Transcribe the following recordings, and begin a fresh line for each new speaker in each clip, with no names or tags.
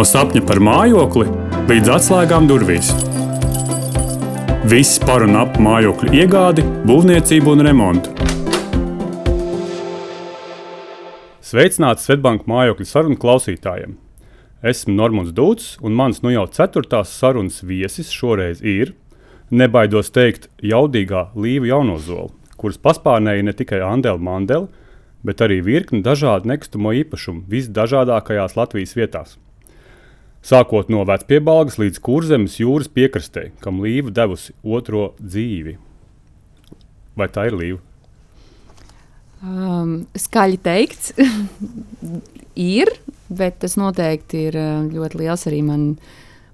No sapņa par mājokli līdz atslēgām durvīs. Viss par un ap mājokļu iegādi, būvniecību un remontu. Sveicināts Svetbanka mājokļu sarunu klausītājiem! Esmu Normons Dūts, un mans nu jau ceturtās sarunas viesis šoreiz ir, nebaidos teikt, jaudīgā Līva Jaunozola, kuras paspārnēja ne tikai Andela Mandela, bet arī virkni dažādu nekustamo īpašumu visdažādākajās Latvijas vietās. Sākot no vecpiebalgas līdz kurzemes jūras piekrastē, kam līva devusi otro dzīvi. Vai tā ir līva?
Um, skaļi teikts, ir, bet tas noteikti ir uh, ļoti liels arī man,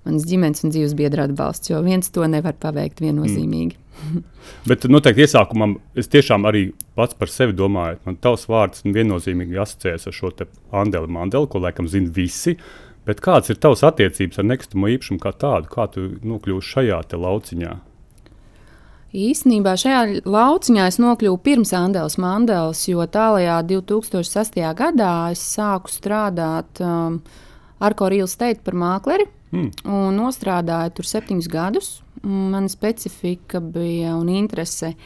manas ģimenes un dzīves biedra atbalsts, jo viens to nevar paveikt viennozīmīgi. Mm.
bet noteikti iesākumam es tiešām arī pats par sevi domāju, man tavs vārds viennozīmīgi asociējas ar šo Andelu Mandelu, ko laikam zina visi. Bet kādas ir tavas attiecības ar nekustamo īpašumu kā tādu? Kā tu nokļuvi šajā lauciņā?
Īsnībā šajā lauciņā es nokļuvu pirms Andēlas Mandēlas, jo tālākajā 2006. gadā es sāku strādāt um, ar Korīlu Steitu par mākleri. Hmm. Un nostrādāju tur septiņus gadus. Mana specifika bija un interese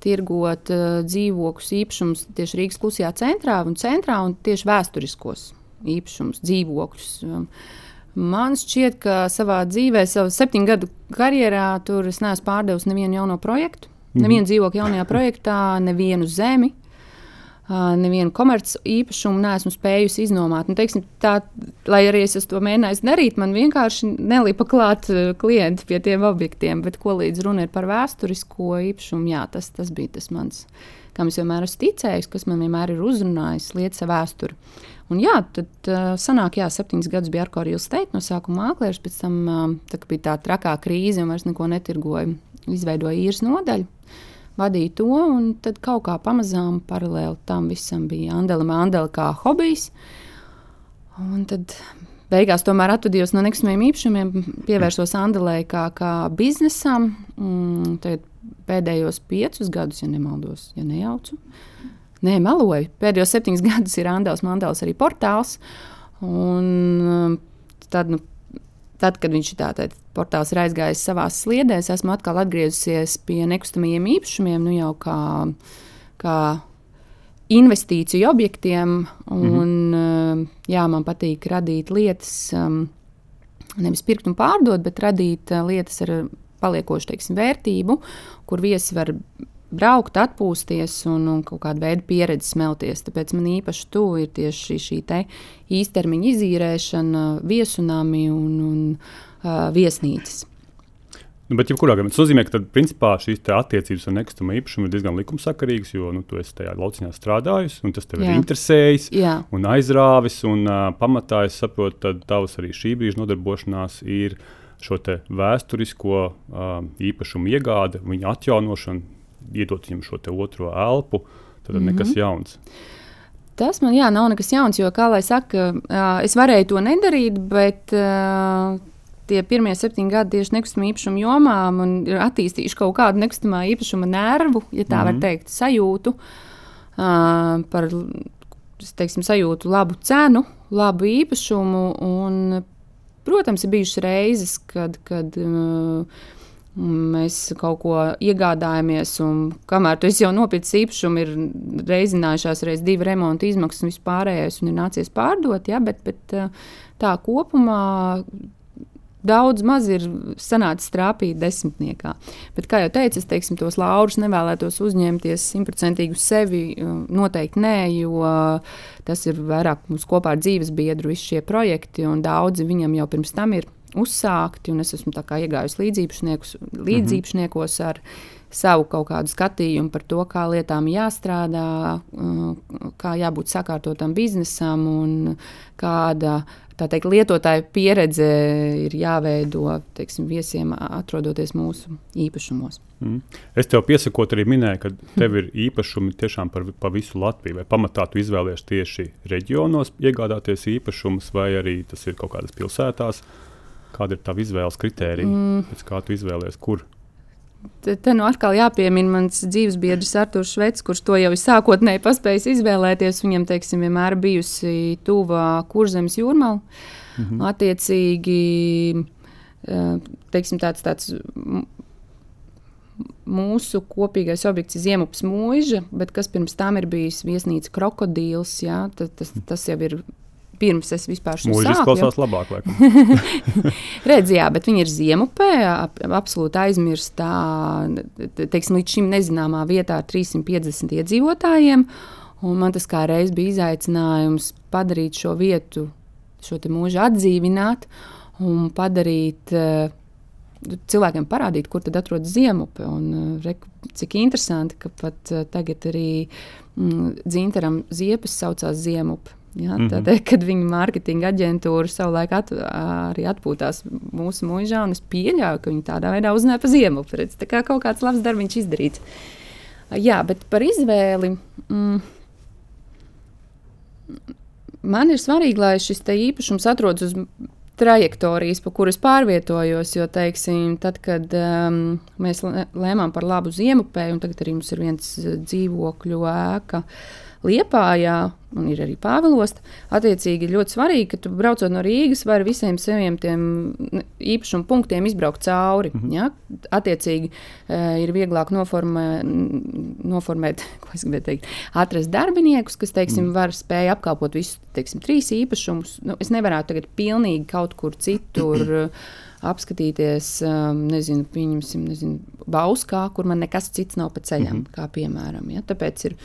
tirgot uh, dzīvokļus, īpašumus tieši Rīgas klusajā centrā un centrā un tieši vēsturiskos īpašumus, dzīvokļus. Um, man šķiet, ka savā dzīvē, savā septiņu gadu karjerā, tur es neesmu pārdevis nevienu jauno projektu, -hmm. nevienu dzīvokli jaunajā projektā, nevienu zemi. Uh, nevienu komerciālu īpašumu neesmu spējusi iznomāt. Nu, teiksim, tā, lai arī es to mēģināju darīt, man vienkārši nelipa klāt klienti pie tiem objektiem. Bet, ko līdz runa ir par vēsturisko īpašumu, jā, tas, tas bija tas mans, kam es vienmēr esmu ticējis, kas man vienmēr ir uzrunājis lietas vēsturi. Un jā, tad uh, sanāk, jā, septiņas gadus bija Arko Rīls teikt, no sākuma mākslinieks, pēc tam uh, tā, bija tā trakā krīze un vairs neko netirgoja. Izveidoja īres nodaļu, vadīja to, un tad kaut kā pamazām paralēli tam visam bija Andela Mandela kā hobijs. Un tad beigās tomēr atvadījos no nekustamiem īpašumiem, pievērsos Andelē kā, kā biznesam. Mm, pēdējos piecus gadus, ja nemaldos, ja nejaucu. Nē, meloju. Pēdējos septiņus gadus ir Andēls Mandels arī portāls. Un, um, tad, nu, tad, kad viņš tā, tad, portāls ir aizgājis savā sliedēs, esmu atkal atgriezusies pie nekustamajiem īpašumiem, nu jau kā, kā investīciju objektiem. Un, mm -hmm. jā, man patīk radīt lietas, um, nevis pirkt un pārdot, bet radīt uh, lietas ar paliekošu teiksim, vērtību, kur viesi var braukt, atpūsties un, un kaut kādu veidu pieredzi smelties. Tāpēc man īpaši tuvu ir tieši šī īstermiņa izīrēšana, viesunami un, un uh, viesnīcas.
Nu, bet, jebkurā gadījumā, tas nozīmē, ka tad, principā, šīs attiecības ar nekustamā īpašumu ir diezgan likumsakarīgas, jo nu, tu esi tajā lauciņā strādājis, un tas tev Jā. ir interesējis Jā. un aizrāvis. Un, uh, pamatā es saprotu, ka tavs arī šī brīža nodarbošanās ir šo vēsturisko uh, īpašumu iegāde, viņa atjaunošana, iedot viņam šo otro elpu, tad mm -hmm. nekas jauns.
Tas man jā, nav nekas jauns, jo, kā lai saka, es varēju to nedarīt, bet tie pirmie septiņi gadi tieši nekustamā īpašuma jomā man ir attīstījuši kaut kādu nekustamā īpašuma nervu, ja tā mm -hmm. var mhm. teikt, sajūtu par teiksim, sajūtu labu cenu, labu īpašumu. Un, protams, ir bijušas reizes, kad. kad uh, Mēs kaut ko iegādājamies, un kamēr tu jau nopircis īpašumu, ir reizinājušās reizes divu remontu izmaksas un vispārējais, un ir nācies pārdot. Ja, bet, bet tā kopumā daudz maz ir sanācis trāpīt desmitniekā. Bet, kā jau teicu, es teiksim, tos laurus nevēlētos uzņemties simtprocentīgi uz sevi. Noteikti nē, jo tas ir vairāk mums kopā ar dzīves biedru, visi šie projekti, un daudzi viņam jau pirms tam ir uzsākti, un es esmu iegājis līdzīpašniekos ar savu kaut kādu skatījumu par to, kā lietām jāstrādā, uh, kā jābūt sakārtotam biznesam un kāda teikt, lietotāja pieredze ir jāveido teiksim, viesiem, atrodoties mūsu īpašumos. Mm.
Es tev piesakot, arī minēju, ka tev ir īpašumi tiešām par, par visu Latviju. Vai pamatā tu izvēlējies tieši reģionos iegādāties īpašumus, vai arī tas ir kaut kādas pilsētās? Kāda ir tā izvēles kritērija? Mm. Pēc kā tu izvēlējies, kur?
Te, te nu atkal jāpiemina mans dzīvesbiedrs Arthurs Šveits, kurš to jau sākotnēji paspējis izvēlēties. Viņam, teiksim, vienmēr bijusi tuva kurzemes jūrmala. Mm -hmm. Attiecīgi, teiksim, tāds, tāds mūsu kopīgais objekts ir Ziemupas mūža, bet kas pirms tam ir bijis viesnīca krokodils, jā, tas, tas, tas jau ir pirms es vispār šo
monētu. Tas klausās labāk.
Redz, jā, bet viņi ir ziemupē, ap, absolūti aizmirstā, teiksim, līdz šim nezināmā vietā ar 350 iedzīvotājiem. Un man tas kā reiz bija izaicinājums padarīt šo vietu, šo mūžu atdzīvināt un padarīt. Uh, cilvēkiem parādīt, kur tad atrodas ziemupe. Un, uh, re, cik interesanti, ka pat uh, tagad arī mm, dzintaram ziepes saucās ziemupe. Ja, mm -hmm. Tad, kad viņa mārketinga aģentūra savulaik at, arī atpūtās mūsu mūžā, un es pieļauju, ka viņi tādā veidā uzzināja par ziemu. Redz, tā kā kaut kāds labs darbs izdarīts. Jā, bet par izvēli. Mm, man ir svarīgi, lai šis īpašums atrodas uz trajektorijas, pa kuras pārvietojos. Jo, teiksim, tad, kad um, mēs lēmām par labu ziemupēju, un tagad arī mums ir viens dzīvokļu ēka. Uh, Liepājā, un ir arī Pāvilosta. Attiecīgi, ļoti svarīgi, ka tu braucot no Rīgas, vari visiem saviem īpašumu punktiem izbraukt cauri. Mm -hmm. ja? Attiecīgi, e, ir vieglāk noformē, noformēt, ko es gribēju teikt, atrast darbiniekus, kas, teiksim, mm. var spēj apkalpot visus, teiksim, trīs īpašumus. Nu, es nevarētu tagad pilnīgi kaut kur citur. apskatīties, um, nezinu, pieņemsim, nezinu, Bauskā, kur man nekas cits nav pa ceļam, mm -hmm. kā piemēram. Ja? Tāpēc ir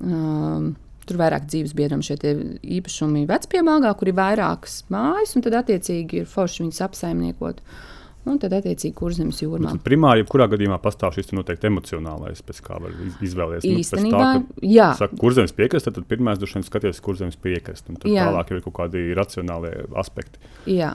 Um, Tur vairāk dzīves biedram šie īpašumi vecpiemalgā, kur ir vairākas mājas, un tad attiecīgi ir forši viņas apsaimniekot. Uh, Un tad, attiecīgi, kurzemes jūrmā. Nu,
primāri, jebkurā gadījumā pastāv šis noteikti emocionālais, pēc kā var izvēlēties.
Īstenībā, nu, tā, jā.
Saka, kurzemes piekrasta, tad pirmā droši vien skaties kurzemes piekrasta, un tad jā. tālāk ir kaut kādi racionālie aspekti.
Jā,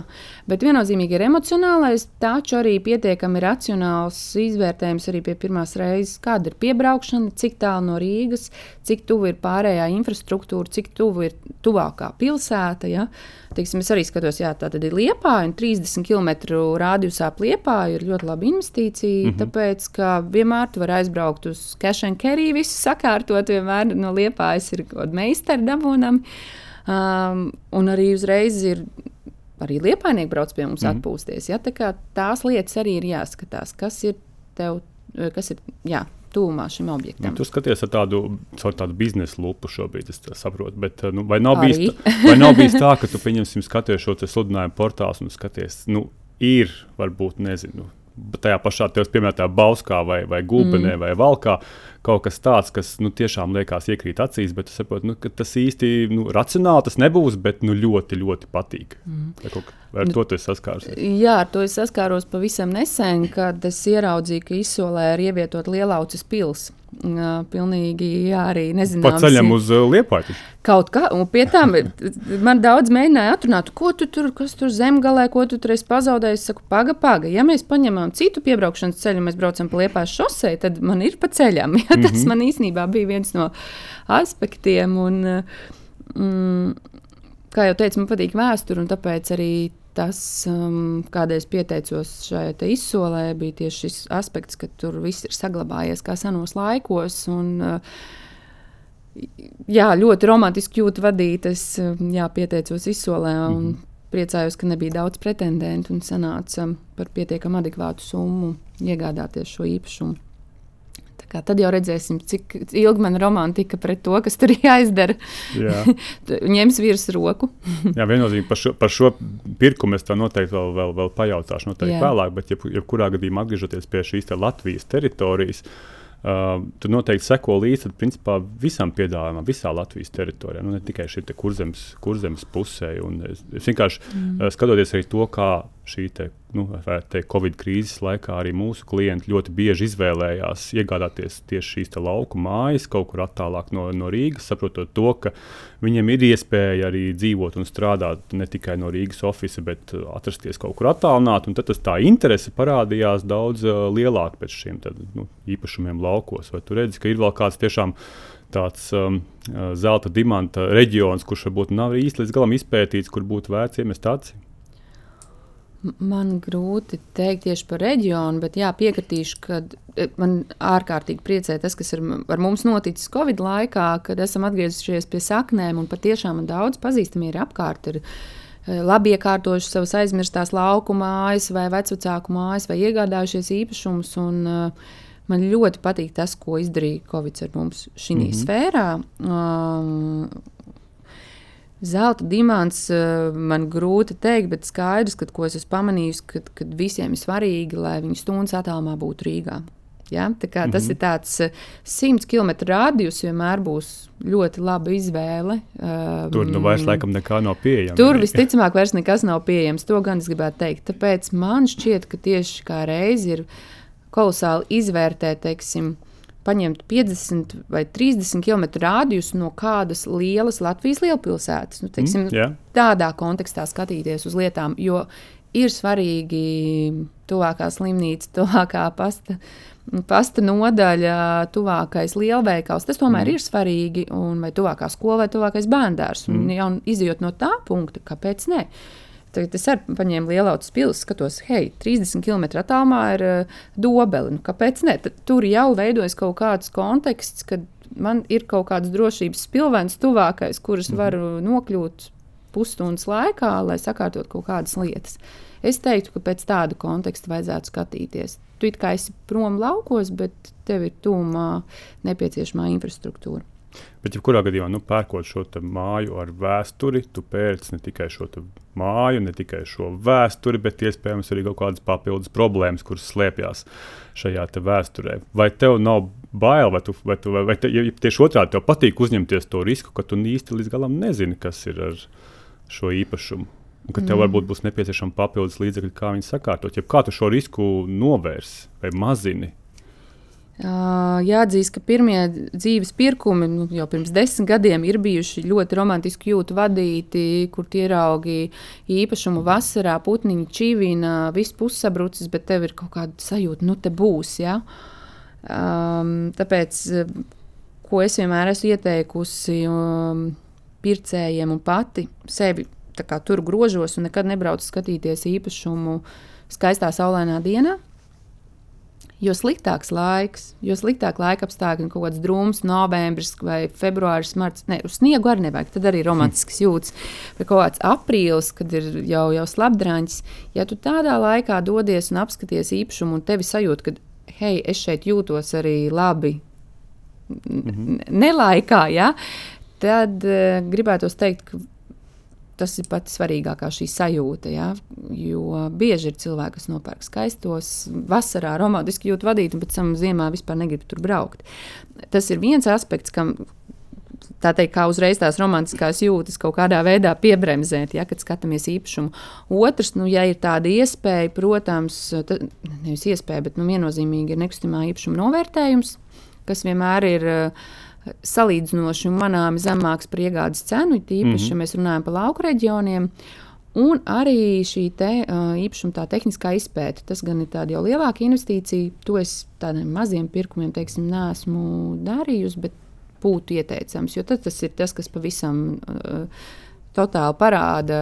bet viennozīmīgi ir emocionālais, taču arī pietiekami racionāls izvērtējums arī pie pirmās reizes, kāda ir piebraukšana, cik tālu no Rīgas, cik tuvu ir pārējā infrastruktūra, cik tuvu ir tuvākā pilsēta. Ja? Teiksim, es arī skatos, jā, tā ir Liepā, un 30 km rādījusā Liepā ir ļoti laba investīcija, mm -hmm. tāpēc, ka vienmēr tu vari aizbraukt uz cash and carry, visu sakārtot, vienmēr no Liepājas ir kaut kāda meistara dabūnam, um, un arī uzreiz ir arī liepainieki brauc pie mums mm -hmm. atpūsties. Ja? Tā tās lietas arī ir jāskatās, kas ir tev, kas ir, jā, tūmā šim objektam.
Nu, tu skaties ar tādu, tādu biznesa lupu šobrīd, es saprotu. Bet, nu, vai, nav bijis, tā, vai nav bijis tā, ka tu pieņemsim skaties šo sludinājumu portālu un skaties, nu, ir varbūt, nezinu, tajā pašā tevis pieminētā Bauskā vai, vai Gulbenē mm. vai Valkā. Kaut kas tāds, kas nu, tiešām liekas iekrīt acīs, bet es saprotu, nu, ka tas īsti nu, racionāli tas nebūs, bet nu, ļoti, ļoti patīk. Mm. Vai ar nu, to tu saskārusies?
Jā, ar to es saskāros pavisam nesen, kad es ieraudzīju, ka izsolē ir ievietot lielaucis pilsēta. Pilnīgi jā, arī nezināms.
Pa ceļam uz Liepāju.
Kaut kā, un pie tam man daudz mēģināja atrunāt, ko tu tur, kas tur zemgalē, ko tu tur esi pazaudējis. Es saku, paga, paga. Ja mēs paņemam citu piebraukšanas ceļu, mēs braucam pa Liepājas šosei, tad man ir pa ceļam. Ja, tas mm -hmm. man īstenībā bija viens no aspektiem. Un, mm, kā jau teicu, man patīk vēsture, un tāpēc arī tas, um, es pieteicos šajā izsolē, bija tieši šis aspekts, ka tur viss ir saglabājies kā senos laikos. Un, uh, jā, ļoti romantiski jūtu vadīt. Es um, jā, pieteicos izsolē un mm -hmm. priecājos, ka nebija daudz pretendentu un sanāca par pietiekami adekvātu summu iegādāties šo īpašumu. Kā, tad jau redzēsim, cik ilgi man romantika pret to, kas tur jāizdara. Jā. Ņems virs roku.
Jā, viennozīmīgi par šo, par šo pirkumu es tā noteikti vēl, vēl, vēl pajautāšu noteikti Jā. vēlāk, bet jeb, jebkurā gadījumā atgriežoties pie šīs te Latvijas teritorijas. Uh, tu noteikti seko līdzi principā, visam piedāvājumam, visā Latvijas teritorijā, nu, ne tikai šī kurzemes, kurzemes pusē. Es, es vienkārši mm. skatoties arī to, kā šī te, nu, teikt, Covid krīzes laikā arī mūsu klienti ļoti bieži izvēlējās iegādāties tieši šīs lauku mājas kaut kur attālāk no, no Rīgas, saprotot to, ka viņiem ir iespēja arī dzīvot un strādāt ne tikai no Rīgas oficiāla, bet uh, atrasties kaut kur attālināti. Tad tā interese parādījās daudz uh, lielāka pēc šiem tad, nu, īpašumiem laukos. Vai tu redzi, ka ir vēl kāds tiešām tāds um, uh, zelta dimanta reģions, kurš varbūt nav īsti līdz galam izpētīts, kur būtu vērts iemest acis?
Man grūti pateikt tieši par reģionu, bet jā, piekritīšu, ka e, man ārkārtīgi priecē tas, kas ir ar mums noticis Covid laikā, kad esam atgriezušies pie saknēm un patiešām daudz pazīstami ir apkārt. Ir, e, Labi iekārtojuši savas aizmirstās lauku mājas, vai vecāku mājas, vai iegādājušies īpašumus. Un, uh, man ļoti patīk tas, ko izdarīja Covid ar mums šī mm -hmm. sfērā. Uh, Zelta dimants eh, man grūti pateikt, bet skaidrs, ka ko es esmu pamanījis, ka, ka visiem ir svarīgi, lai viņu stundas attālumā būtu Rīgā. Ja? Tā kā, mm -hmm. Tas ir tāds 100 km radius, vienmēr būs ļoti laba izvēle.
Tur nu vairs laikam nekā nav pieejams.
Tur visticamāk, vairs nekas nav pieejams. To gan es gribētu teikt. Tāpēc man šķiet, ka tieši kā reizi ir kolosāli izvērtēt, teiksim, paņemt 50 vai 30 km rādījus no kādas lielas Latvijas lielpilsētas. Nu, teiksim, mm, yeah. Tādā kontekstā skatīties uz lietām, jo ir svarīgi tuvākā slimnīca, tuvākā pasta. Pasta nodaļa, tuvākais lielveikals. Tas tomēr mm. ir svarīgi. Un vai tuvākā skola, vai tuvākais bērns. Mm. Un, ja izjūt no tā punkta, kāpēc ne? Uh, Tagad es arī paņēmu lielautas pilsētu, skatos, hei, 30 km attālumā ir uh, dobele. Nu, kāpēc ne? Tad tur jau veidojas kaut kāds konteksts, kad man ir kaut kāds drošības spilvens tuvākais, kurus mhm. varu nokļūt pusstundas laikā, lai sakārtotu kaut kādas lietas. Es teiktu, ka pēc tāda konteksta vajadzētu skatīties. Tu it kā esi prom laukos, bet tev ir tūmā nepieciešamā infrastruktūra.
Bet, ja kurā gadījumā nu, pērkot šo māju ar vēsturi, tu pērci ne tikai šo māju, ne tikai šo vēsturi, bet iespējams arī kaut kādas papildus problēmas, kuras slēpjas šajā vēsturē. Vai tev nav bail, vai, tu, vai, tu, vai, vai te, ja tieši otrādi tev patīk uzņemties to risku, ka tu īsti līdz galam nezini, kas ir ar šo īpašumu? Un ka tev mm. varbūt būs nepieciešama papildus līdzekļi, kā viņu sakārtot. Ja kā tu šo risku novērsi vai mazini?
Jāatzīst, ka pirmie dzīves pirkumi nu, jau pirms desmit gadiem ir bijuši ļoti romantiski jūtu vadīti, kur tie ieraugi īpašumu vasarā, putniņa, čīvīna, viss pussabrucis, bet tev ir kaut kāda sajūta, nu te būs. Ja? Um, tāpēc, ko es vienmēr esmu ieteikusi um, pircējiem un pati sevi tur grožos un nekad nebraucu skatīties īpašumu skaistā saulainā dienā Jo sliktāks laiks, jo sliktāk laika apstākļi, kaut kāds drūms, novembris vai februāris, marts, ne, uz sniegu arī nevajag. Tad arī romantisks jūtas. Vai kaut kāds aprīlis, kad ir jau, jau slapdraņķis. Ja tu tādā laikā dodies un apskaties īpašumu, un tevi sajūt, ka, hei, es šeit jūtos arī labi, -hmm. nelaikā, ja, tad uh, gribētu teikt, ka tas ir pats svarīgākā šī sajūta. Ja? Jo bieži ir cilvēki, kas nopērk skaistos, vasarā romantiski jūt vadīt, un pēc tam ziemā vispār negrib tur braukt. Tas ir viens aspekts, kam. Tā teikt, kā uzreiz tās romantiskās jūtas kaut kādā veidā piebremzēt, ja, kad skatāmies īpašumu. Otrs, nu, ja ir tāda iespēja, protams, tad, nevis iespēja, bet nu, viennozīmīgi ir nekustamā īpašuma novērtējums, kas vienmēr ir uh, salīdzinoši manāmi zemāks par iegādes cenu, tīpaši, mm -hmm. ja mēs runājam par lauku reģioniem. Un arī šī te, uh, īpašuma tā tehniskā izpēta, tas gan ir tāda jau lielāka investīcija. To es tādiem maziem pirkumiem, teiksim, neesmu darījusi, bet būtu ieteicams, jo tas ir tas, kas pavisam. Uh, totāli parāda,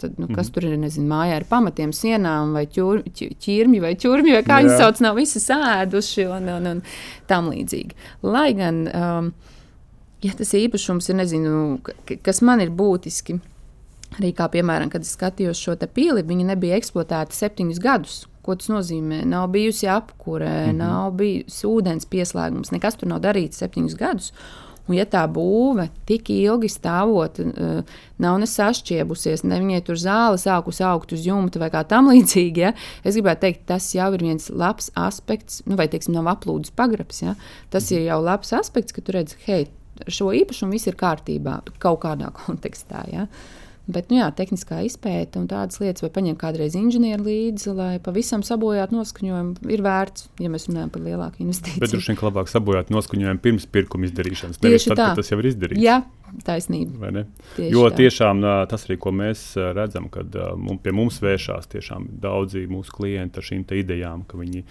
tad, nu, kas mm. tur ir. Nezinu, mājā ar pamatiem, sienām, vai ķur, ķirmi, vai ķurmi, vai kā viņi sauc, nav visi sēduši un, un, un tam līdzīgi. Lai gan, um, ja tas īpašums ir, nezinu, kas man ir būtiski. Arī kā piemēram, kad es skatījos šo pili, viņa nebija eksploatēta septiņus gadus. Ko tas nozīmē? Nav bijusi apkūre, mm -hmm. nav bijis ūdens pieslēgums, nekas tur nav darīts septiņus gadus. Un, ja tā būve tik ilgi stāvot, uh, nav ne sašķiebusies, ne viņai tur zāle sākus augt uz jumta vai kā tam līdzīgi, ja, es gribētu teikt, tas jau ir viens labs aspekts, nu, vai teiksim, nav aplūdes pagrabs. Ja, tas ir jau labs aspekts, ka tu redzi, hei, ar šo īpašumu viss ir kārtībā kaut kādā kontekstā. Ja. Uh, Bet, nu, jā, tehniskā izpēta un tādas lietas, vai paņemt kādreiz inženieri līdzi, lai pavisam sabojātu noskaņojumu, ir vērts, ja mēs runājam par lielāku investīciju.
Bet droši vien labāk sabojāt noskaņojumu pirms pirkuma izdarīšanas, nevis tad, tā. kad tas jau ir izdarīts.
Jā, taisnība.
Tieši jo tā. tiešām tas arī, ko mēs redzam, kad pie mums vēršās daudzi mūsu klienti ar šīm idejām, ka viņi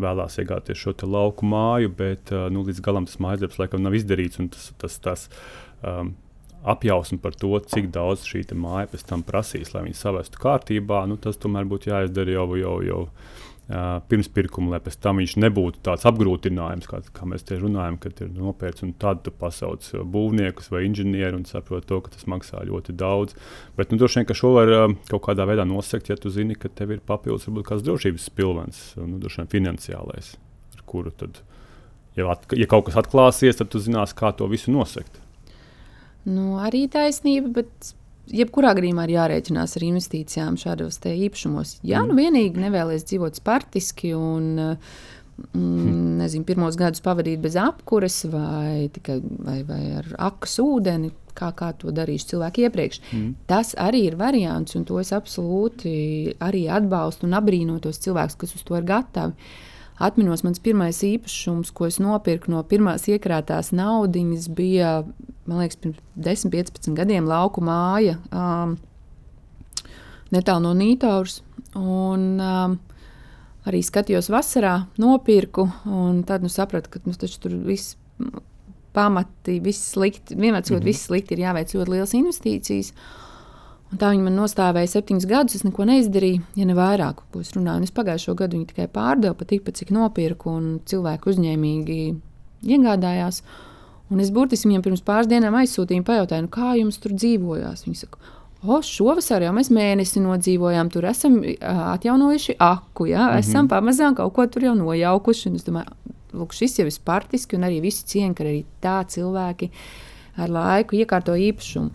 vēlās iegāties šo lauku māju, bet nu, līdz galam tas mājas darbs laikam nav izdarīts. Tas, tas, tas, um, apjausmu par to, cik daudz šī māja pēc tam prasīs, lai viņi savestu kārtībā, nu, tas tomēr būtu jāizdara jau. jau, jau Uh, pirms pirkuma, lai pēc tam viņš nebūtu tāds apgrūtinājums, kā, kā mēs te runājam, kad ir nopērts un tad tu pasauc būvniekus vai inženieru un saproti to, ka tas maksā ļoti daudz. Bet nu, droši vien, ka šo var uh, kaut kādā veidā nosegt, ja tu zini, ka tev ir papildus varbūt kāds drošības pilvens, nu, droši vien finansiālais, ar kuru tad, ja, at, ja kaut kas atklāsies, tad tu zinās, kā to visu nosegt.
Nu, arī taisnība, bet jebkurā gadījumā ir jārēķinās ar investīcijām šādos īpašumos. Ja mm. nu vienīgi nevēlies dzīvot spartiski un mm, nezinu, pirmos gadus pavadīt bez apkures vai, tikai, vai, vai ar akas ūdeni, kā, kā to darījuši cilvēki iepriekš. Mm. Tas arī ir variants, un to es absolūti arī atbalstu un abrīnoju tos cilvēkus, kas uz to ir gatavi. Atminos, mans pirmais īpašums, ko es nopirku no pirmās iekrātās naudas, bija man liekas, pirms 10, 15 gadiem lauku māja um, netālu no Nītauras. Un, um, arī skatījos vasarā, nopirku, un tad nu, sapratu, ka nu, tur viss pamati, viss slikti. Vienmēr mm -hmm. viss slikti ir jāveic ļoti liels investīcijas. Un tā viņa man nostāvēja septiņus gadus. Es neko neizdarīju, ja ne vairāk. Es runāju, un es pagājušo gadu viņu tikai pārdevu pat tikpat, cik nopirku, un cilvēki uzņēmīgi iegādājās. Un es burtiski viņam pirms pāris dienām aizsūtīju, pajautāju, nu, kā jums tur dzīvojās. Viņi saka, O, šovasar jau mēs mēnesi nodzīvojām, tur esam atjaunojuši aku, ja? mm -hmm. esam pamazām kaut ko tur jau nojaukuši. Es domāju, lūk, šis jau ir partiski, un arī visi cieni, ka arī tā cilvēki ar laiku iekārto īpašumu.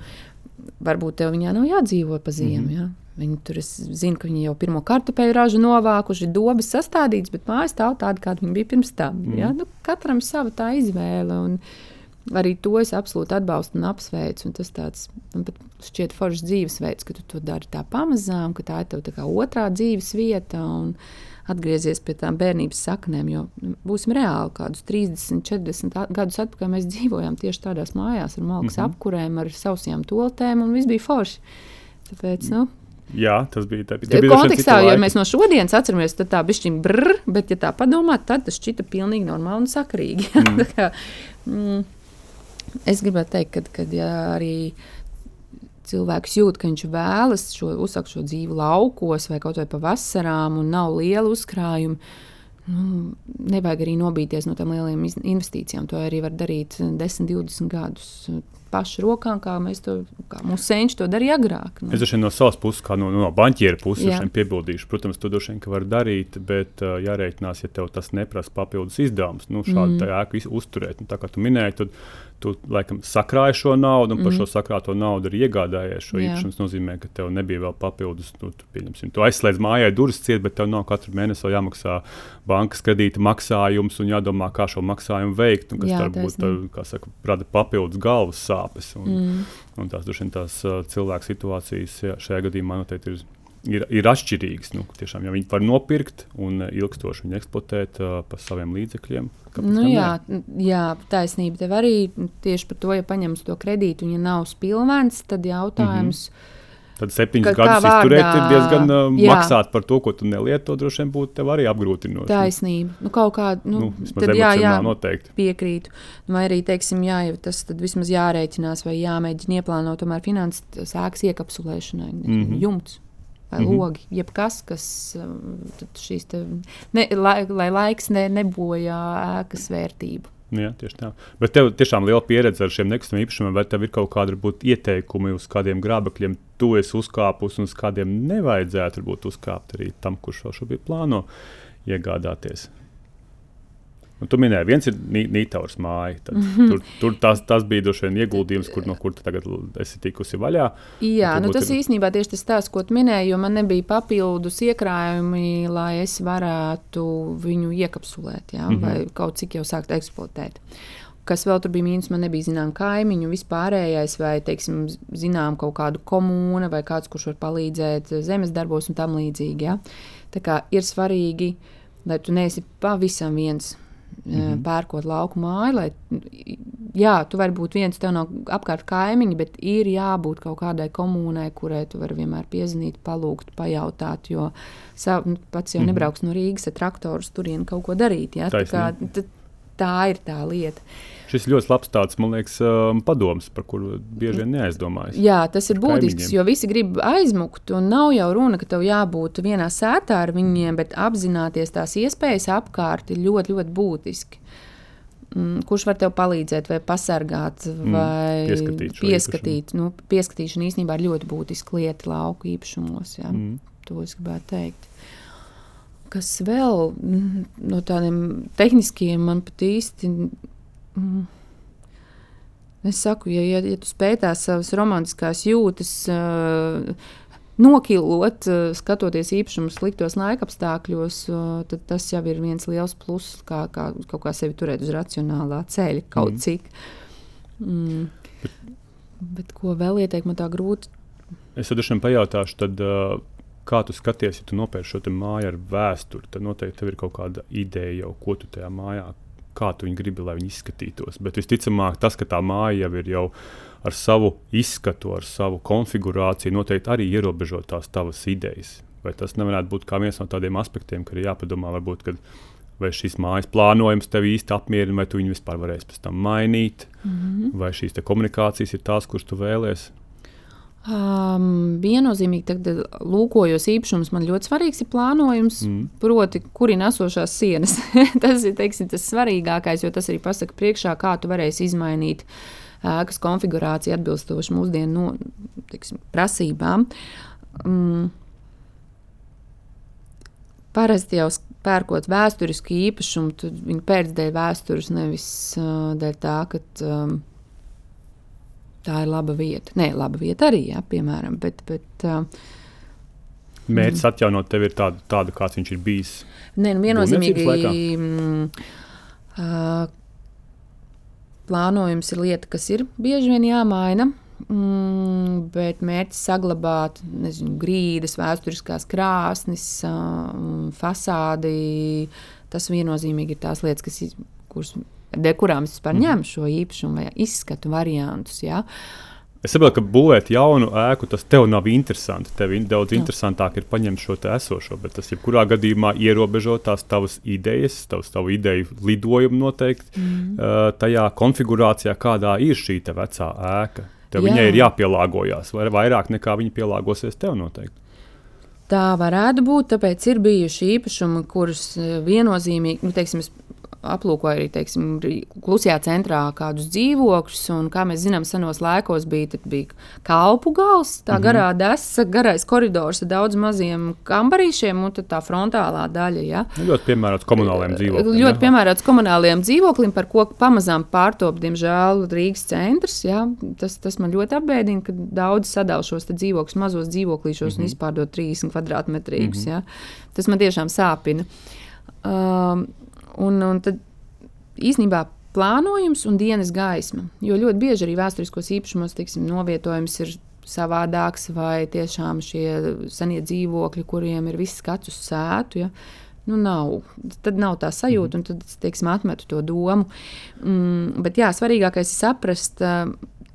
Varbūt tev viņā nav jādzīvo pa ziemu. Mm -hmm. ja? Viņi tur zina, ka viņi jau pirmo kartupeļu ražu novākuši, dobas sastādītas, bet mājas stāv tāda, kāda viņa bija pirms tam. Mm. Ja? Nu, katram sava tā izvēle. Un, uh, Arī to es absolūti atbalstu un apsveicu. Un tas tāds, man pat šķiet foršs dzīvesveids, ka tu to dari tā pamazām, ka tā ir tev tā otrā dzīves vieta. Atgriezies pie tām bērnības saknēm, jo nu, būsim reāli. Kādus 30, 40 gadus atpakaļ mēs dzīvojām tieši tādās mājās, ar malkas mm -hmm. apkurēm, ar sausajām toltēm, un viss bija forši. Tāpēc, nu,
Jā, tas bija
tā. Tā bija kontekstā, jo mēs no šodienas atceramies, tad tā bija šķiņa brrr, bet, ja tā padomā, tad tas šķita pilnīgi normāli un sakrīgi. Mm. kā, mm, es gribētu teikt, ka, kad ja arī cilvēks jūt, ka viņš vēlas šo, uzsākt šo dzīvi laukos vai kaut vai pavasarām un nav liela uzkrājuma. Nu, nevajag arī nobīties no tām lielām investīcijām. To arī var darīt 10, 20 gadus pašu rokām, kā mēs to, kā mūsu senči to darīja agrāk.
Nu. Es droši vien no savas puses, kā no, no banķiera puses, piebildīšu. Protams, to droši vien var darīt, bet uh, jārēķinās, ja tev tas neprasa papildus izdevumus, nu, šādu mm. ēku uzturēt. Nu, tā kā tu minēji, tad tu laikam sakrāji šo naudu, un par mm. šo sakrāto naudu arī iegādājies šo īpašumu. Tas nozīmē, ka tev nebija vēl papildus, nu, tu, tu aizslēdz mājai durvis ciet, bet tev nav katru mēnesi jāmaksā bankas kredīta maksājums un jādomā, kā šo maksājumu veikt. Un, kas Jā, varbūt saka, rada papildus galvas sāpes. Un, mm. un tās, dušien, tās uh, cilvēku situācijas šajā gadījumā noteikti ir ir, ir atšķirīgas. Nu, tiešām, ja viņi var nopirkt un ilgstoši viņu eksploatēt uh, par saviem līdzekļiem.
Nu, jā, jā, taisnība. Tev arī tieši par to, ja paņems to kredītu un ja nav spilvens, tad jautājums. Mm -hmm.
Tad septiņus gadus izturēt, ir diezgan uh, jā. maksāt par to, ko tu nelieto. Droši vien būtu arī apgrūtinoši.
Taisnība. Nu, kaut kā nu, nu, tad, jā, jā, noteikti. Piekrītu. Vai arī, teiksim, jā, ja tas tad vismaz jārēķinās vai jāmēģina ieplānot tomēr finanses sēks iekapsulēšanai. Mm -hmm. Jumts vai mm -hmm. logi, jebkas, kas um, šīs te, ne, lai, lai laiks ne, nebojā ēkas vērtību.
Jā, tieši tā. Bet tev tiešām liela pieredze ar šiem nekustamiem īpašumiem, vai tev ir kaut kādi būt, ieteikumi, uz kādiem grābekļiem tu esi uzkāpus, un uz kādiem nevajadzētu būt uzkāpt arī tam, kurš vēl šobrīd plāno iegādāties? Un tu minēji, viens ir Nītaurs māja. Tad, -hmm. Tur, tur tas, tas bija droši vien ieguldījums, kur, no kur tagad esi tikusi vaļā.
Jā, nu, tas ir... īstenībā tieši tas stāsts, ko tu minēji, jo man nebija papildus iekrājumi, lai es varētu viņu iekapsulēt, jā, mm -hmm. vai kaut cik jau sākt eksploatēt. Kas vēl tur bija mīnus, man nebija zināms kaimiņu, vispārējais, vai, teiksim, zinām kaut kādu komūnu, vai kāds, kurš var palīdzēt zemes darbos un tam līdzīgi. Ja? Tā kā ir svarīgi, lai tu neesi pavisam viens Mm -hmm. Pērkot lauku māju, lai, jā, tu vari būt viens, tev nav apkārt kaimiņi, bet ir jābūt kaut kādai komunai, kurai tu vari vienmēr piezvanīt, palūgt, pajautāt. Jo sav, nu, pats jau mm -hmm. nebrauks no Rīgas ar traktoru turien kaut ko darīt. Ja? Kā, tad, tā ir tā lieta.
Šis ļoti labs tāds, man liekas, um, padoms, par kuru bieži vien neaizdomājas.
Jā, tas ir būtisks, jo visi grib aizmukt, un nav jau runa, ka tev jābūt vienā sētā ar viņiem, bet apzināties tās iespējas apkārt ir ļoti, ļoti būtiski. Mm, kurš var tev palīdzēt, vai pasargāt,
Mm,
vai
pieskatīt šo
pieskatīt. Nu, pieskatīšana īstenībā ir ļoti būtiska lieta lauku īpašumos. Jā.
Mm.
To es gribētu teikt. Kas vēl mm, no tādiem tehniskiem man pat īsti. Mm, es saku, ja, ja, ja tu spēj tās savas romantiskās jūtas uh, nokilot, uh, skatoties īpašumu sliktos laikapstākļos, uh, tad tas jau ir viens liels pluss, kā, kā kaut kā sevi turēt uz racionālā ceļa kaut mm. cik. Mm. Bet ko vēl ieteikt, man tā grūti
Es tad šim pajautāšu, tad, uh, kā tu skaties, ja tu nopērci šo māju ar vēsturi. Tad noteikti tev ir kaut kāda ideja, jau, ko tu tajā mājā, kā tu viņu gribi, lai viņi izskatītos. Bet visticamāk, tas, ka tā māja jau ir jau ar savu izskatu, ar savu konfigurāciju, noteikti arī ierobežo tās tavas idejas. Vai tas nevarētu būt kā viens no tādiem aspektiem, ka ir jāpadomā, varbūt, kad, vai šīs mājas plānojums tev īsti apmierina, vai tu viņu vispār varēsi pēc tam mainīt, mm -hmm. vai šīs komunikācijas ir tās, kuras tu vēlēsies.
Um, viennozīmīgi, kad lūkojos īpašumus, man ļoti svarīgs ir plānojums, mm. proti, kur ir esošās sienas. tas ir teiksim, tas svarīgākais, jo tas arī pasaka priekšā, kā tu varēsi izmainīt ēkas konfigurāciju atbilstoši mūsdienu no, teiksim, prasībām. Um, Parasti jau pērkot vēsturisku īpašumu, tad viņi pēc dēļ vēstures, nevis uh, dēļ tā, ka um, tā ir laba vieta. Nē, laba vieta arī, jā, piemēram, bet, bet uh,
Mērķis mm. atjaunot tevi ir tādu, tādu, kāds viņš ir bijis.
Nē, nu, viennozīmīgi. Uh, plānojums ir lieta, kas ir bieži vien jāmaina. Mm, bet mērķis saglabāt nezinu, grīdas, vēsturiskās krāsnes, uh, fasādi. Tas viennozīmīgi ir tās lietas, kas, kuras, dēļ kurām es vispār ņemu šo īpašumu vai izskatu variantus. Ja?
Es saprotu, ka būvēt jaunu ēku tas tev nav interesanti. Tev daudz interesantāk ir paņemt šo esošo, bet tas jebkurā gadījumā ierobežo tās tavas idejas, tavs tavu ideju lidojumu noteikti mm. uh, tajā konfigurācijā, kādā ir šī vecā ēka. Tev
Jā.
viņai ir jāpielāgojas, vai vairāk nekā viņa pielāgosies tev noteikti.
Tā varētu būt, tāpēc ir bijuši īpašumi, kurus viennozīmīgi, nu, teiksim, es aplūkoju arī teiksim, klusajā centrā kādus dzīvokļus. un, Kā mēs zinām, senos laikos bija, bija kalpu gals, tā garā desa, garais koridors ar daudz maziem kambarīšiem un tā frontālā daļa. Ja?
Ļoti piemērots komunālajiem dzīvokļiem.
Ļoti piemērots komunāliem dzīvoklim, par ko pamazām pārtop, diemžēl, Rīgas centrs. Ja? Tas, tas man ļoti apbēdina, ka daudzi sadala šos dzīvokļus mazos dzīvoklīšos mm -hmm. un izpārdod 30 kvadrātmetrīgus. Mm -hmm. ja? Tas man tiešām sāpina. Um, un, un tad īsnībā plānojums un dienas gaisma. Jo ļoti bieži arī vēsturiskos īpašumos teiksim, novietojums ir savādāks, vai tiešām šie senie dzīvokļi, kuriem ir viss skats uz sētu. Ja? Nu, nav. Tad nav tā sajūta, un tad es teiksim, atmetu to domu. Mm, bet jā, svarīgākais ir saprast,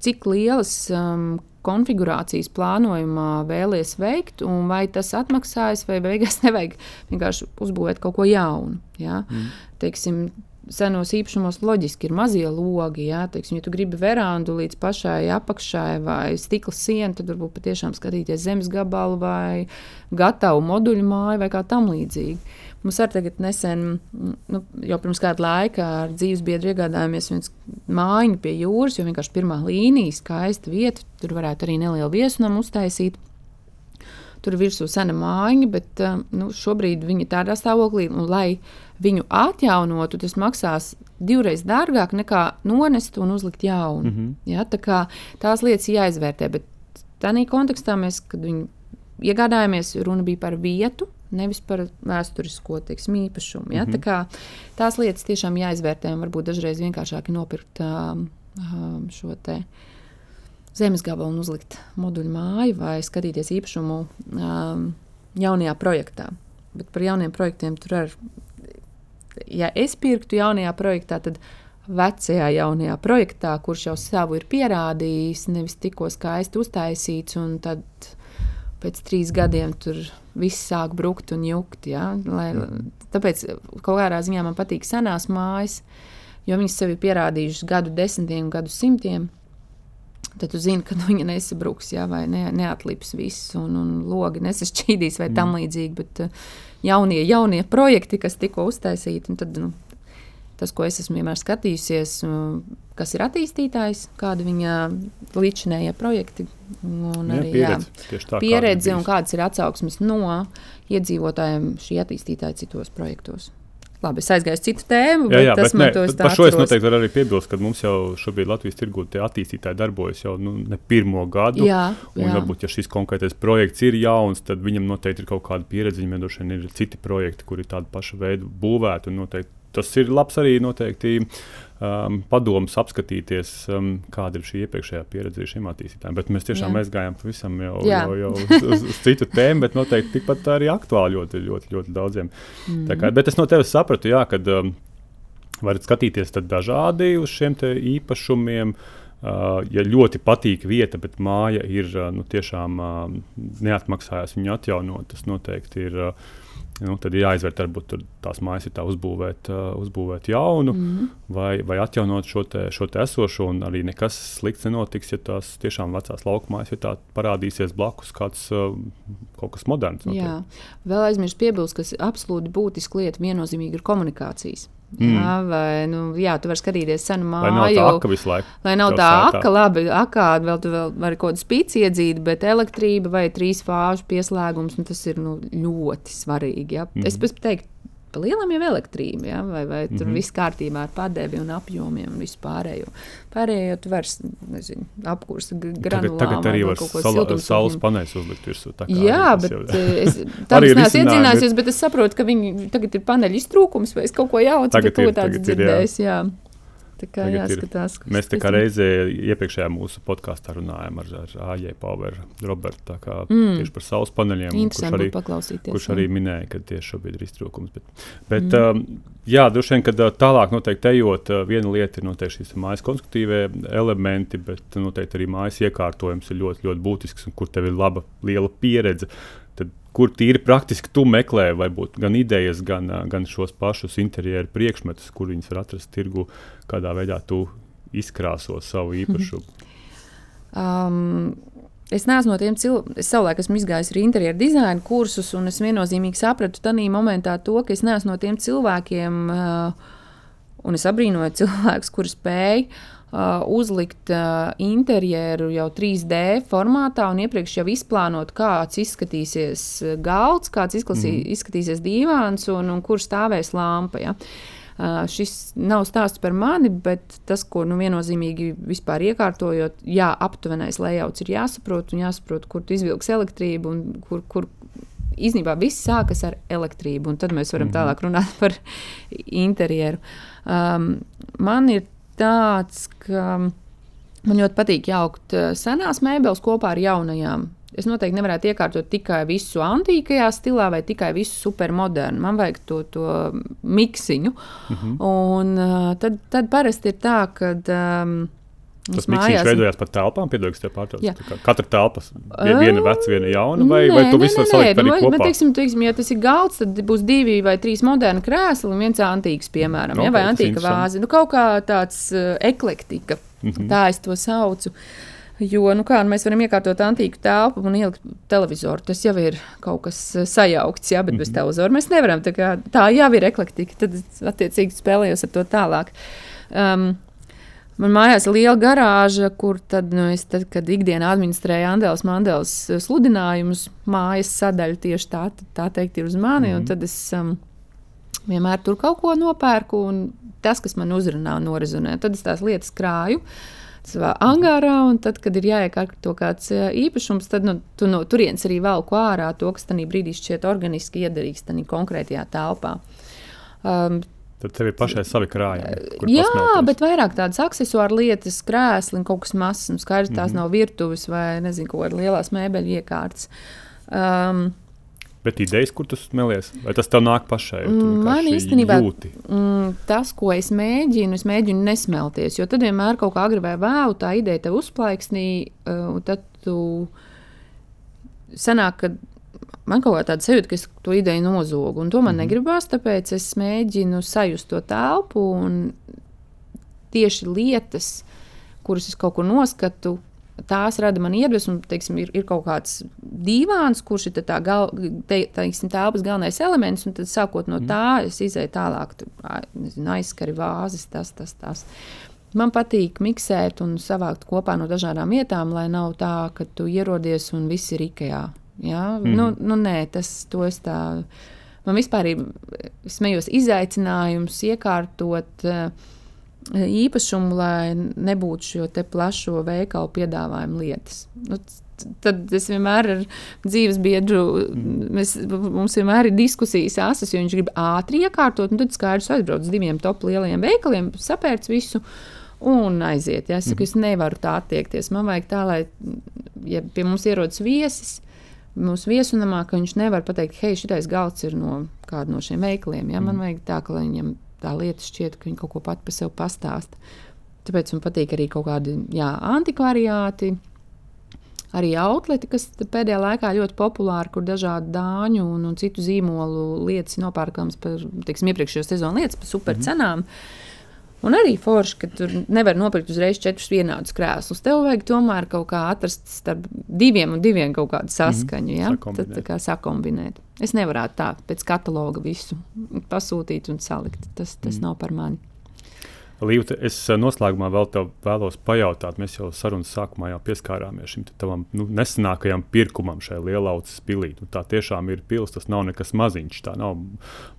cik lielas um, konfigurācijas plānojumā vēlaties veikt, un vai tas atmaksājas, vai beigās nevajag vienkārši uzbūvēt kaut ko jaunu. Ja? Mm. Teiksim, senos īpašumos loģiski ir mazie logi. Ja, Teiksim, ja tu gribi verandu līdz pašai apakšai vai stikla sienu, tad varbūt patiešām skatīties zemes gabalu vai gatavu moduļu māju vai kā tam līdzīgi. Mums arī tagad nesen, nu, jau pirms kāda laika ar dzīves biedru iegādājāmies viens mājiņu pie jūras, jo vienkārši pirmā līnija, skaista vieta, tur varētu arī nelielu viesunamu uztaisīt. Tur ir virsū sena mājiņa, bet uh, nu, šobrīd viņi ir tādā stāvoklī, un, lai viņu atjaunotu, tas maksās divreiz dārgāk nekā nonest un uzlikt jaunu. Mm -hmm. ja, tā kā tās lietas jāizvērtē, bet tādā kontekstā mēs, kad viņu iegādājāmies, runa bija par vietu, nevis par vēsturisko teiksim, īpašumu. Ja? Mm -hmm. tā kā, tās lietas tiešām jāizvērtē, un varbūt dažreiz vienkāršāk ir nopirkt um, šo te zemes gabalu un uzlikt moduļu māju vai skatīties īpašumu um, jaunajā projektā. Bet par jauniem projektiem tur arī, ja es pirktu jaunajā projektā, tad vecajā jaunajā projektā, kurš jau savu ir pierādījis, nevis tikko skaisti uztaisīts, un tad pēc trīs gadiem tur viss sāk brukt un jukt. Ja? Lai, tāpēc kaut kādā ziņā man patīk senās mājas. jo viņas sev ir pierādījušas gadu desmitiem, gadu simtiem. Tad tu zini, ka viņa nesabruks, jā, vai ne, neatlips viss, un, un logi nesašķīdīs, vai mm. tam līdzīgi. Bet uh, jaunie, jaunie projekti, kas tikko uztaisīti, tad nu, tas, ko es esmu vienmēr skatījusies, kas ir attīstītājs, kāda viņa līdzinējie projekti. Un
jā,
arī
pieredze,
jā,
tā,
pieredze un kādas ir atsauksmes no iedzīvotājiem šī attīstītāja citos projektos. Labi, es aizgāju uz citu tēmu, jā, jā, tas man
ne, par šo es noteikti varu arī piebilst, ka mums jau šobrīd Latvijas tirgū tie attīstītāji darbojas jau nu, ne pirmo gadu. Jā, jā. Un varbūt, ja šis konkrētais projekts ir jauns, tad viņam noteikti ir kaut kāda pieredze. Viņam droši vien ir citi projekti, kuri ir tāda paša veida būvēti. Tas ir labs arī noteikti um, padomus apskatīties, um, kāda ir šī iepriekšējā pieredze šiem attīstītājiem. Bet mēs tiešām Jā. aizgājām pavisam jau, Jā. jau, jau uz, uz, uz citu tēmu, bet noteikti tikpat arī aktuāli ļoti, ļoti, ļoti daudziem. Mm. Kā, bet es no tevis sapratu, jā, kad um, varat skatīties dažādi uz šiem īpašumiem. Uh, ja ļoti patīk vieta, bet māja ir uh, nu, tiešām uh, neatmaksājās viņu atjaunot, tas noteikti ir uh, Nu, tad ir jāizvērt, varbūt tās mājas ir tā uzbūvēt, uh, uzbūvēt jaunu, mm -hmm. vai, vai atjaunot šo, te, šo te esošo. Arī nekas slikts nenotiks, ja tās tiešām vecās lauka mājas ir parādīsies blakus kāds uh, kaut kas moderns.
Jā, vēl aizmirst piebilst, kas absolūti būtiski lieta viennozīmīgi ir komunikācijas. Mm. Jā, vai, nu, jā, tu vari skatīties senu māju.
Lai nav tā aka visu laiku.
Lai nav tā aka, labi, akā vēl tu vēl vari kaut kādu spīci iedzīt, bet elektrība vai trīs fāžu pieslēgums, nu, tas ir nu, ļoti svarīgi. Ja? Mm. Es pēc teiktu, Pa lielam jau elektrība, ja? vai, vai tur mm -hmm. viss kārtībā ar padevi un apjomiem un vispārējo. Pārējo tu vairs nezinu, apkursa granulām.
Tagad, tagad arī var sala, saules paneļus uzlikt virsū.
Jā, bet jau... Eh, es tam neesmu iedzinājusies, bet es saprotu, ka viņi tagad ir paneļu iztrūkums vai es kaut ko jaucu, bet kaut tāds dzirdējis. Jā. jā. Tā kā jāskatās,
ir, mēs tā kā reizē iepriekšējā mūsu podkāstā runājām ar, ar AJ Power Robertu mm. tieši par saules paneļiem,
kurš arī,
kurš arī minēja, ka tieši šobrīd ir iztrūkums. Bet, bet mm. um, jā, droši vien, kad uh, tālāk noteikti ejot, uh, viena lieta ir noteikti šīs mājas konstruktīvie elementi, bet noteikti arī mājas iekārtojums ir ļoti, ļoti būtisks un kur tev ir laba, liela pieredze kur tīri praktiski tu meklē, varbūt gan idejas, gan, gan šos pašus interjeru priekšmetus, kur viņus var atrast tirgu, kādā veidā tu izkrāso savu īpašumu?
Um, Es neesmu no tiem cilvēkiem, es savulaik esmu izgājis arī interjeru dizaina kursus, un es viennozīmīgi sapratu tajā momentā to, ka es neesmu no tiem cilvēkiem, uh, un es abrīnoju cilvēkus, kuriem spēj uh, uzlikt uh, interjeru jau 3D formātā un iepriekš jau izplānot, kāds izskatīsies galds, kāds izklasī, mm. izskatīsies divāns un, un kur stāvēs lampa. Ja. Uh, šis nav stāsts par mani, bet tas, ko nu, viennozīmīgi vispār iekārtojot, jā, aptuvenais lejauts ir jāsaprot, un jāsaprot, kur tu izvilks elektrību un kur, kur īstenībā viss sākas ar elektrību, un tad mēs varam mm -hmm. tālāk runāt par interjeru. Um, man ir tāds, ka man ļoti patīk jaukt eh, senās mēbeles kopā ar jaunajām. Es noteikti nevarētu iekārtot tikai visu antīkajā stilā vai tikai visu supermodernu. Man vajag to, to miksiņu. Mm -hmm. Un uh, tad, tad parasti ir tā, ka. Um,
Tas miksīns veidojās par telpām, piedodies, tev pārtrauc. Katra telpa ir viena veca, viena jauna, vai, nē, vai tu visu vari salikt arī nu, kopā? Bet,
teiksim, teiksim, ja tas ir galds, tad būs divi vai trīs moderni krēsli un viens antīks, piemēram, okay, ja, vai antīka vāze. Nu, kaut kā tāds uh, eklektika, mm -hmm. tā es to saucu. Jo nu kā, nu mēs varam iekārtot antīku telpu un ielikt televizoru. Tas jau ir kaut kas sajaukts, jā, bet mm -hmm. bez mhm. televizora mēs nevaram. Tā, kā, tā jau ir eklektika. Tad, attiecīgi, spēlējos ar to tālāk. Um, Man mājās ir liela garāža, kur tad, nu, es, tad, kad ikdienā administrēju Andēlas Mandēlas eh, sludinājumus, mājas sadaļa tieši tā, tā teikt, ir uz mani. Mm. Tad es um, vienmēr tur kaut ko nopērku, un tas, kas man uzrunā un norizonē, tad es tās lietas krāju. Savā angārā, un tad, kad ir jāiekārto kāds eh, īpašums, tad nu, tu no turienes arī velku ārā to, kas tajā brīdī šķiet organiski iederīgs tajā konkrētajā telpā. Um,
Tad tev ir pašai savi krājumi.
Jā, pasmelties. bet vairāk tādas accessoāra lietas, krēsli un kaut kas mazs. Skaidrs, tās mm -hmm. nav virtuves vai nezinu, kaut kādas lielas mēbeļu iekārtas. Um,
Bet idejas, kur tu smēlies, vai tas tev nāk pašai?
Man īstenībā mm, tas, ko es mēģinu, es mēģinu nesmelties. Jo tad vienmēr kaut kā agri vai vēlu tā ideja tev uzplaiksnī, uh, un tad tu sanāk, ka man kaut kā tāda sajūta, ka es to ideju nozogu. Un to man mm -hmm. negribās, tāpēc es mēģinu sajust to telpu un tieši lietas, kuras es kaut kur noskatu, tās rada man iedvesmu. Teiksim, ir, ir kaut kāds dīvāns, kurš ir tā gal, te, teiksim, telpas galvenais elements, un tad sākot no mm. tā es izēju tālāk, nezinu, aizskari vāzes, tas, tas, tas. Man patīk miksēt un savākt kopā no dažādām vietām, lai nav tā, ka tu ierodies un viss ir ikajā. Ja? Mm. Nu, nu, nē, tas es tā. Man vispār ir smējos izaicinājums iekārtot uh, īpašumu, lai nebūtu šo plašo veikalu piedāvājumu lietas. Nu, tad es vienmēr ar dzīves biedru, mēs, mums vienmēr ir diskusijas asas, jo viņš grib ātri iekārtot, tad skaidrs aizbrauc uz diviem top lieliem veikaliem, sapērts visu. Un aiziet. Ja? Es saku, es nevaru tā attiekties. Man vajag tā, lai ja pie mums ierodas viesis, mūsu viesunamā, ka viņš nevar pateikt, hei, šitais galds ir no kāda no šiem veikaliem. Ja? Man vajag tā, ka viņam tā lieta šķiet, ka viņi kaut ko pat par sevi pastāsta. Tāpēc man patīk arī kaut kādi jā, antikvariāti. Arī outleti, kas pēdējā laikā ļoti populāri, kur dažādu dāņu un, un citu zīmolu lietas nopērkams par, teiksim, iepriekšējo sezonu lietas par super cenām. Mm -hmm. Un arī forši, ka tur nevar nopirkt uzreiz četrus vienādus krēslus. Tev vajag tomēr kaut kā atrast starp diviem un diviem kaut kādu saskaņu. Ja? Tad tā kā sakombinēt. Es nevarētu tā pēc kataloga visu pasūtīt un salikt. Tas, tas mm. nav par mani.
Līta, es eh, noslēgumā vēl te vēlos pajautāt, mēs jau sarunas sākumā jau pieskārāmies šim tavam nu, nesenākajam pirkumam šai lielaucas pilī. Nu, tā tiešām ir pils, tas nav nekas maziņš, tā nav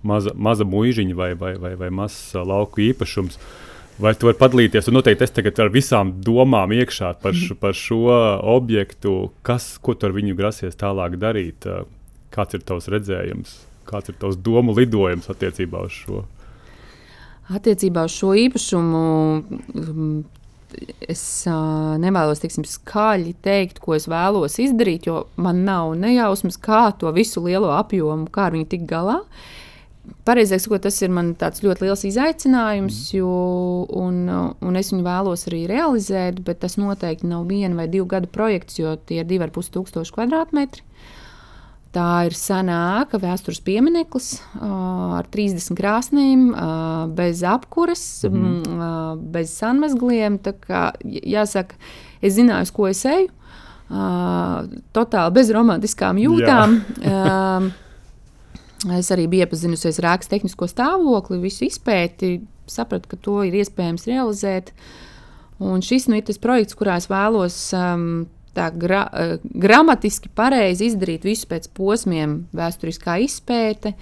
maza, maza muižiņa vai, vai, vai, vai mazs eh, lauku īpašums. Vai tu vari padalīties? Un noteikti es tagad ar visām domām iekšā par, šo, par šo objektu, kas, ko tu ar viņu grasies tālāk darīt, eh, kāds ir tavs redzējums, kāds ir tavs domu lidojums attiecībā uz šo?
Attiecībā uz šo īpašumu um, es uh, nevēlos teiksim, skaļi teikt, ko es vēlos izdarīt, jo man nav nejausmas, kā to visu lielo apjomu, kā ar viņu tikt galā. Pareizāk sakot, tas ir man tāds ļoti liels izaicinājums, mm. jo, un, un es viņu vēlos arī realizēt, bet tas noteikti nav viena vai divu gadu projekts, jo tie ir divi ar pus tūkstoši kvadrātmetri. Tā ir sena ēka, vēstures piemineklis uh, ar 30 krāsnīm, uh, bez apkuras, mm -hmm. uh, bez sanmazgliem. Jāsaka, es zināju, uz ko es eju. Uh, totāli bez romantiskām jūtām. uh, es arī biju iepazinusies ar ēkas tehnisko stāvokli, visu izpēti, sapratu, ka to ir iespējams realizēt. Un šis nu, ir tas projekts, kurā es vēlos. Um, tā gra, uh, gramatiski pareizi izdarīt visu pēc posmiem, vēsturiskā izpēte,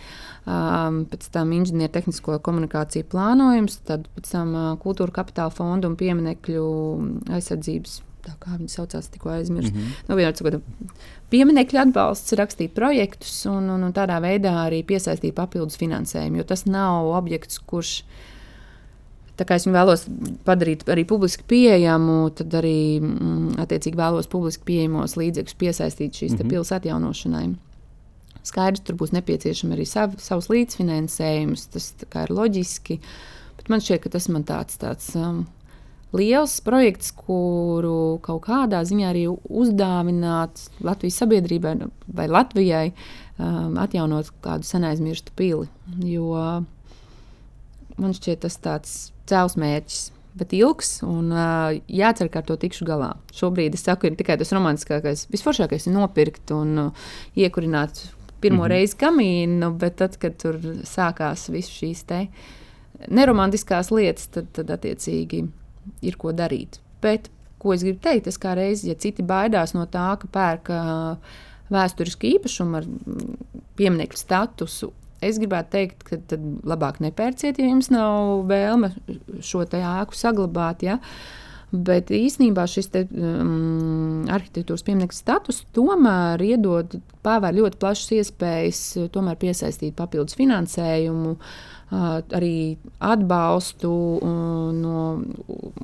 um, pēc tam inženiertehnisko komunikāciju plānojums, tad pēc tam uh, kultūra kapitāla fonda un pieminekļu aizsardzības. Tā kā viņi saucās, tikko aizmirsu. Mm -hmm. nu, vienot, pieminekļu atbalsts, rakstīt projektus un, un, un tādā veidā arī piesaistīt papildus finansējumu. Jo tas nav objekts, kurš uh, Tā kā es viņu vēlos padarīt arī publiski pieejamu, tad arī mm, attiecīgi vēlos publiski pieejamos līdzekļus piesaistīt šīs mm -hmm. pilsētas atjaunošanai. Skaidrs, tur būs nepieciešams arī sav, savs līdzfinansējums, tas ir loģiski. Bet man šķiet, ka tas man tāds, tāds um, liels projekts, kuru kaut kādā ziņā arī uzdāvināt Latvijas sabiedrībai vai Latvijai, um, atjaunot kādu senaizmirstu pili. Jo man šķiet tas tāds cēls mērķis. Bet ilgs un uh, jācer, ka ar to tikšu galā. Šobrīd es saku, ir tikai tas romantiskākais, visforšākais ir nopirkt un uh, iekurināt pirmo mm -hmm. reizi kamīnu, bet tad, kad tur sākās visas šīs neromantiskās lietas, tad, tad attiecīgi ir ko darīt. Bet, ko es gribu teikt, tas kā reizes, ja citi baidās no tā, ka pērk uh, vēsturisku īpašumu ar pieminiektu statusu Es gribētu teikt, ka tad labāk nepērciet, ja jums nav vēlme šo ēku saglabāt. Ja? Bet īsnībā šis te, um, arhitektūras pieminiektu status tomēr iedod pavēr ļoti plašas iespējas piesaistīt papildus finansējumu, uh, arī atbalstu uh, no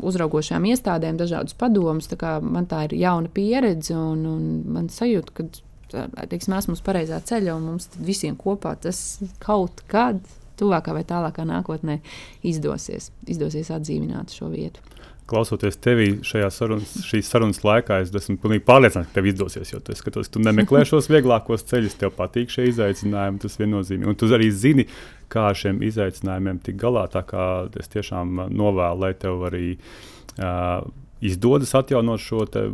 uzraugošām iestādēm, dažādus padomus. Man tā ir jauna pieredze un, un man sajūta, ka teiksim, esmu uz pareizā ceļa, un mums visiem kopā tas kaut kad, tuvākā vai tālākā nākotnē, izdosies, izdosies atdzīvināt šo vietu.
klausoties tevī sarunas, šīs sarunas laikā, es esmu pilnīgi pārliecināts, ka tev izdosies. Jo tu skatos, tu nemeklē šos vieglākos ceļus, tev patīk šie izaicinājumi. Tas viennozīmīgi. Un tu arī zini, kā ar šiem izaicinājumiem tikt galā. Tā kā es tiešām novēlu, lai tev arī. Uh, izdodas atjaunot šo, te,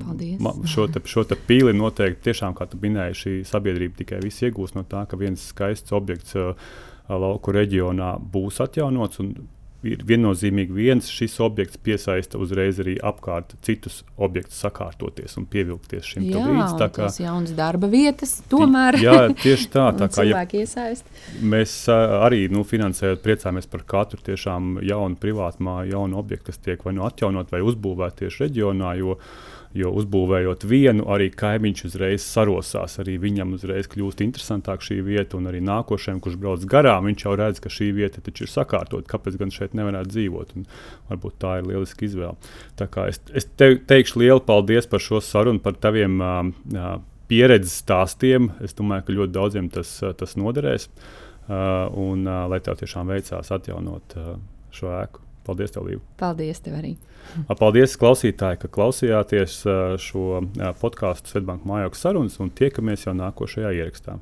ma, šo, te, šo te pīli. Noteikti, tiešām, kā tu minēji, šī sabiedrība tikai viss iegūs no tā, ka viens skaists objekts uh, lauku reģionā būs atjaunots ir viennozīmīgi viens šis objekts piesaista uzreiz arī apkārt citus objektus sakārtoties un pievilkties šim
jā,
līdzi.
Tā kā tas jaunas darba vietas tomēr.
jā, tieši tā. tā
kā ja, iesaist.
Mēs arī nu, finansējot priecājamies par katru tiešām jaunu privātmāju, jaunu objektu, kas tiek vai nu atjaunot vai uzbūvēt tieši reģionā, jo Jo uzbūvējot vienu, arī kaimiņš uzreiz sarosās. Arī viņam uzreiz kļūst interesantāk šī vieta, un arī nākošajam, kurš brauc garām, viņš jau redz, ka šī vieta taču ir sakārtot. Kāpēc gan šeit nevarētu dzīvot? Un varbūt tā ir lieliska izvēle. Tā kā es, es te, teikšu lielu paldies par šo sarunu, par taviem uh, pieredzes stāstiem. Es domāju, ka ļoti daudziem tas, tas noderēs. Uh, un uh, lai tev tiešām veicās atjaunot uh, šo ēku. Paldies, tev, Līva.
Paldies, tev arī.
Paldies, klausītāji, ka klausījāties šo podkāstu Svetbanka mājokļa sarunas un tiekamies jau nākošajā ierakstā.